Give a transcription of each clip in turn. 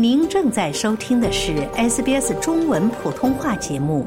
您正在收听的是 SBS 中文普通话节目。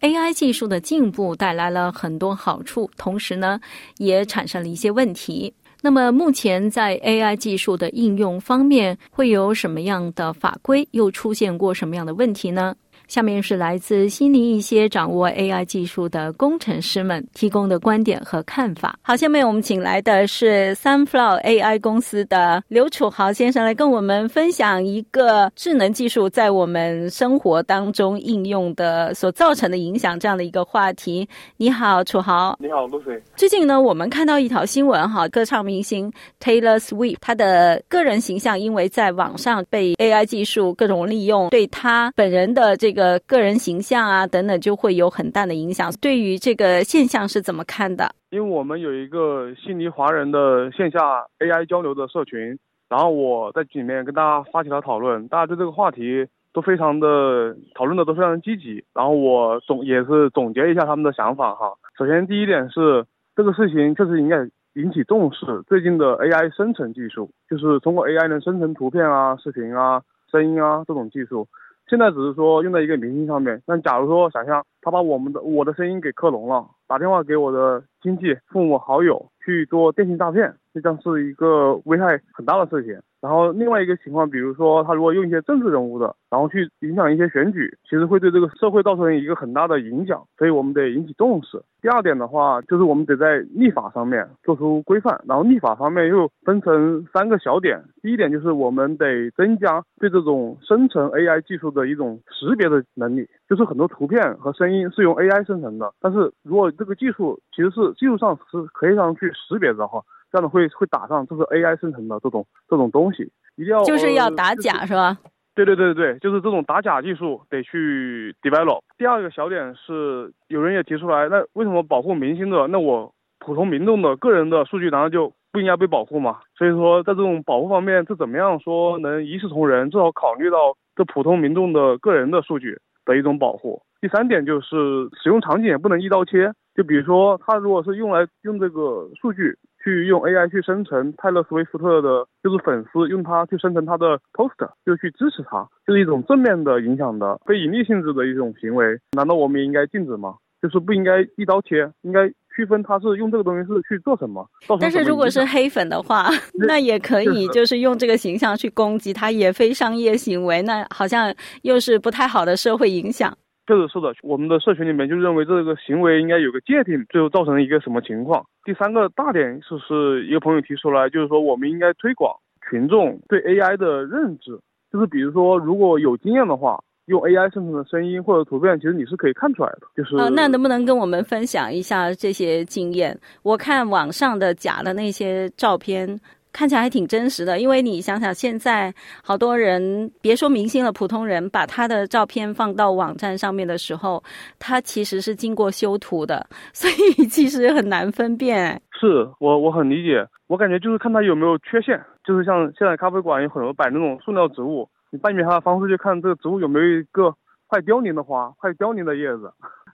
AI 技术的进步带来了很多好处，同时呢，也产生了一些问题。那么，目前在 AI 技术的应用方面，会有什么样的法规？又出现过什么样的问题呢？下面是来自悉尼一些掌握 AI 技术的工程师们提供的观点和看法。好，下面我们请来的是 Sunflower AI 公司的刘楚豪先生来跟我们分享一个智能技术在我们生活当中应用的所造成的影响这样的一个话题。你好，楚豪。你好，露水。最近呢，我们看到一条新闻哈，歌唱明星 Taylor Swift 他的个人形象因为在网上被 AI 技术各种利用，对他本人的这个。呃，个人形象啊等等，就会有很大的影响。对于这个现象是怎么看的？因为我们有一个悉尼华人的线下 AI 交流的社群，然后我在里面跟大家发起了讨论，大家对这个话题都非常的讨论的都非常积极。然后我总也是总结一下他们的想法哈。首先第一点是这个事情确实应该引起重视。最近的 AI 生成技术，就是通过 AI 能生成图片啊、视频啊、声音啊这种技术。现在只是说用在一个明星上面，但假如说想象他把我们的我的声音给克隆了，打电话给我的亲戚、父母、好友去做电信诈骗，这将是一个危害很大的事情。然后另外一个情况，比如说他如果用一些政治人物的，然后去影响一些选举，其实会对这个社会造成一个很大的影响，所以我们得引起重视。第二点的话，就是我们得在立法上面做出规范，然后立法方面又分成三个小点。第一点就是我们得增加对这种生成 AI 技术的一种识别的能力，就是很多图片和声音是用 AI 生成的，但是如果这个技术其实是技术上是可以上去识别的话，这样的会会打上这是 AI 生成的这种这种东西，一定要就是要打假是吧？对对对对就是这种打假技术得去 develop。第二个小点是，有人也提出来，那为什么保护明星的，那我普通民众的个人的数据难道就不应该被保护吗？所以说，在这种保护方面，这怎么样说能一视同仁？至少考虑到这普通民众的个人的数据的一种保护。第三点就是使用场景也不能一刀切，就比如说他如果是用来用这个数据。去用 AI 去生成泰勒·斯威夫特的，就是粉丝用它去生成他的 poster，就去支持他，就是一种正面的影响的非盈利性质的一种行为。难道我们也应该禁止吗？就是不应该一刀切，应该区分他是用这个东西是去做什么。但是如果是黑粉的话，那也可以，就是用这个形象去攻击他，也非商业行为，那好像又是不太好的社会影响。确实是的，我们的社群里面就认为这个行为应该有个界定，最后造成一个什么情况。第三个大点就是一个朋友提出来，就是说我们应该推广群众对 AI 的认知，就是比如说如果有经验的话，用 AI 生成的声音或者图片，其实你是可以看出来的。就是啊，那能不能跟我们分享一下这些经验？我看网上的假的那些照片。看起来还挺真实的，因为你想想，现在好多人别说明星了，普通人把他的照片放到网站上面的时候，他其实是经过修图的，所以其实很难分辨。是我我很理解，我感觉就是看他有没有缺陷，就是像现在咖啡馆有很多摆那种塑料植物，你辨别它的方式就看这个植物有没有一个快凋零的花、快凋零的叶子。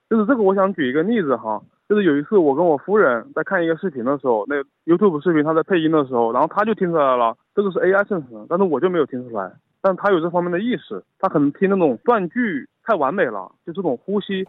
就是这个，我想举一个例子哈。就是有一次我跟我夫人在看一个视频的时候，那 YouTube 视频他在配音的时候，然后他就听出来了，这个是 AI 生成的，但是我就没有听出来。但他有这方面的意识，他可能听那种断句太完美了，就这种呼吸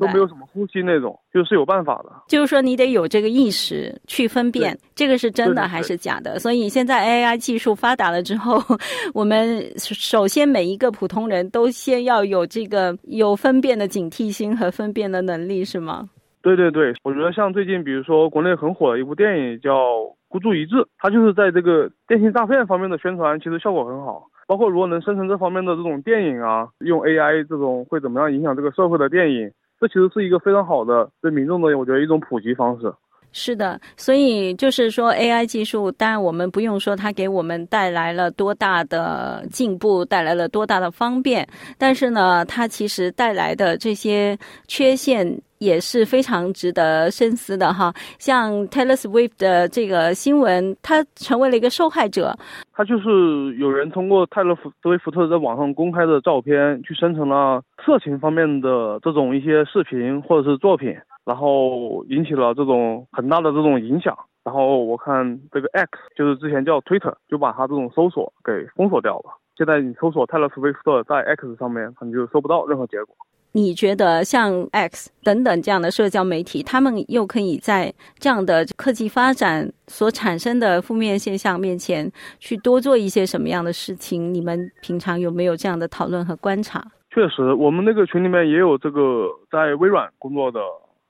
都没有什么呼吸那种，就是有办法的。就是说你得有这个意识去分辨这个是真的还是假的。所以现在 AI 技术发达了之后，我们首先每一个普通人都先要有这个有分辨的警惕心和分辨的能力，是吗？对对对，我觉得像最近，比如说国内很火的一部电影叫《孤注一掷》，它就是在这个电信诈骗方面的宣传，其实效果很好。包括如果能生成这方面的这种电影啊，用 AI 这种会怎么样影响这个社会的电影，这其实是一个非常好的对民众的，我觉得一种普及方式。是的，所以就是说，AI 技术，当然我们不用说它给我们带来了多大的进步，带来了多大的方便，但是呢，它其实带来的这些缺陷也是非常值得深思的哈。像 Taylor Swift 的这个新闻，他成为了一个受害者。他就是有人通过泰勒·斯威夫特在网上公开的照片，去生成了色情方面的这种一些视频或者是作品。然后引起了这种很大的这种影响，然后我看这个 X 就是之前叫 Twitter，就把他这种搜索给封锁掉了。现在你搜索泰勒·斯威夫特在 X 上面，你就搜不到任何结果。你觉得像 X 等等这样的社交媒体，他们又可以在这样的科技发展所产生的负面现象面前，去多做一些什么样的事情？你们平常有没有这样的讨论和观察？确实，我们那个群里面也有这个在微软工作的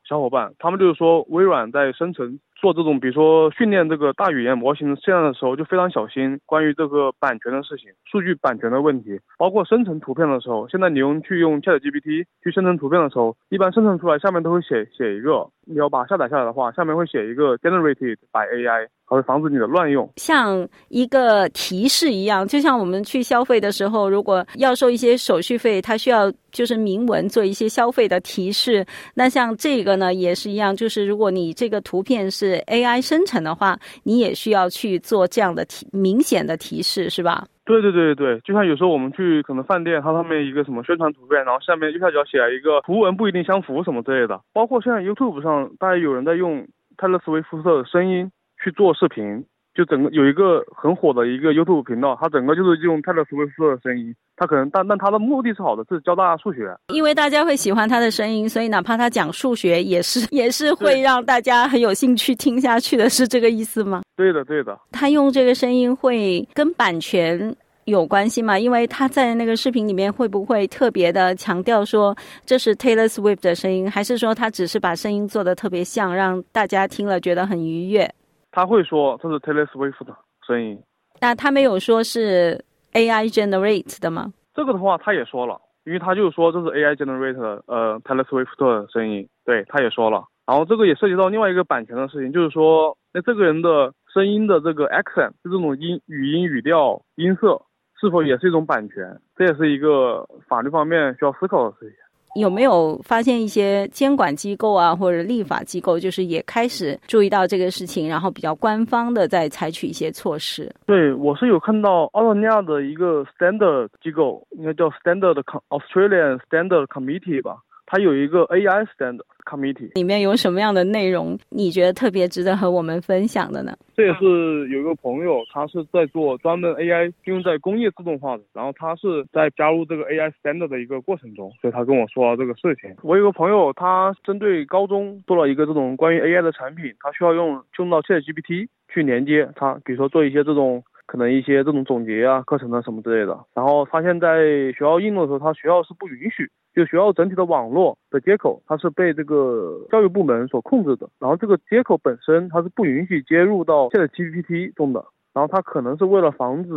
小伙伴，他们就是说微软在生成。做这种，比如说训练这个大语言模型这样的时候，就非常小心关于这个版权的事情，数据版权的问题，包括生成图片的时候，现在你用去用 ChatGPT 去生成图片的时候，一般生成出来下面都会写写一个，你要把下载下来的话，下面会写一个 generated by AI。会防止你的乱用，像一个提示一样，就像我们去消费的时候，如果要收一些手续费，它需要就是明文做一些消费的提示。那像这个呢，也是一样，就是如果你这个图片是 AI 生成的话，你也需要去做这样的提明显的提示，是吧？对对对对对，就像有时候我们去可能饭店，它上面一个什么宣传图片，然后下面右下角写了一个图文不一定相符什么之类的。包括现在 YouTube 上，大家有人在用泰勒·斯威夫特的声音。去做视频，就整个有一个很火的一个 YouTube 频道，它整个就是用泰勒·斯威夫特的声音，他可能但但他的目的是好的，是教大家数学，因为大家会喜欢他的声音，所以哪怕他讲数学，也是也是会让大家很有兴趣听下去的，是这个意思吗？对的，对的。他用这个声音会跟版权有关系吗？因为他在那个视频里面会不会特别的强调说这是 Taylor Swift 的声音，还是说他只是把声音做的特别像，让大家听了觉得很愉悦？他会说这是 Taylor Swift 的声音，那他没有说是 AI generate 的吗？这个的话他也说了，因为他就是说这是 AI generate 的，呃，Taylor Swift 的声音，对，他也说了。然后这个也涉及到另外一个版权的事情，就是说那这个人的声音的这个 accent 就这种音语音语调音色是否也是一种版权？这也是一个法律方面需要思考的事情。有没有发现一些监管机构啊，或者立法机构，就是也开始注意到这个事情，然后比较官方的在采取一些措施？对，我是有看到澳大利亚的一个 Standard 机构，应该叫 Standard Australian Standard Committee 吧。它有一个 AI Stand Committee，里面有什么样的内容？你觉得特别值得和我们分享的呢？这也是有一个朋友，他是在做专门 AI 用在工业自动化的，然后他是在加入这个 AI Stand 的一个过程中，所以他跟我说了这个事情。我有个朋友，他针对高中做了一个这种关于 AI 的产品，他需要用用到 ChatGPT 去连接他，比如说做一些这种。可能一些这种总结啊、课程啊什么之类的，然后发现在学校应用的时候，他学校是不允许，就学校整体的网络的接口，它是被这个教育部门所控制的，然后这个接口本身它是不允许接入到现在 GPT 中的，然后他可能是为了防止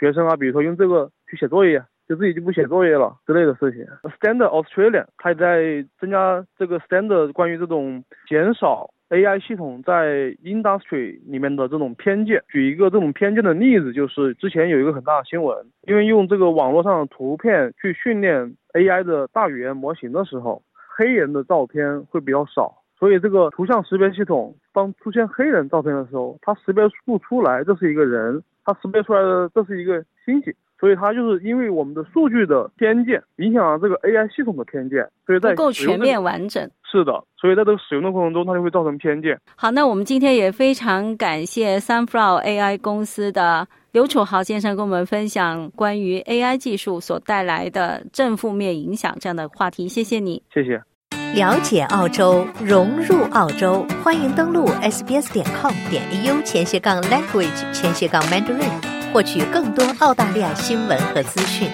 学生啊，比如说用这个去写作业，就自己就不写作业了之类的事情。Standard Australia 它在增加这个 Standard 关于这种减少。AI 系统在 industry 里面的这种偏见，举一个这种偏见的例子，就是之前有一个很大的新闻，因为用这个网络上的图片去训练 AI 的大语言模型的时候，黑人的照片会比较少，所以这个图像识别系统当出现黑人照片的时候，它识别不出来这是一个人，它识别出来的这是一个猩猩。所以它就是因为我们的数据的偏见，影响了这个 AI 系统的偏见，所以在不够全面完整。是的，所以在这个使用的过程中，它就会造成偏见。好，那我们今天也非常感谢 Sunflower AI 公司的刘楚豪先生跟我们分享关于 AI 技术所带来的正负面影响这样的话题。谢谢你，谢谢。了解澳洲，融入澳洲，欢迎登录 sbs 点 com 点 au 前斜杠 language 前斜杠 mandarin。获取更多澳大利亚新闻和资讯。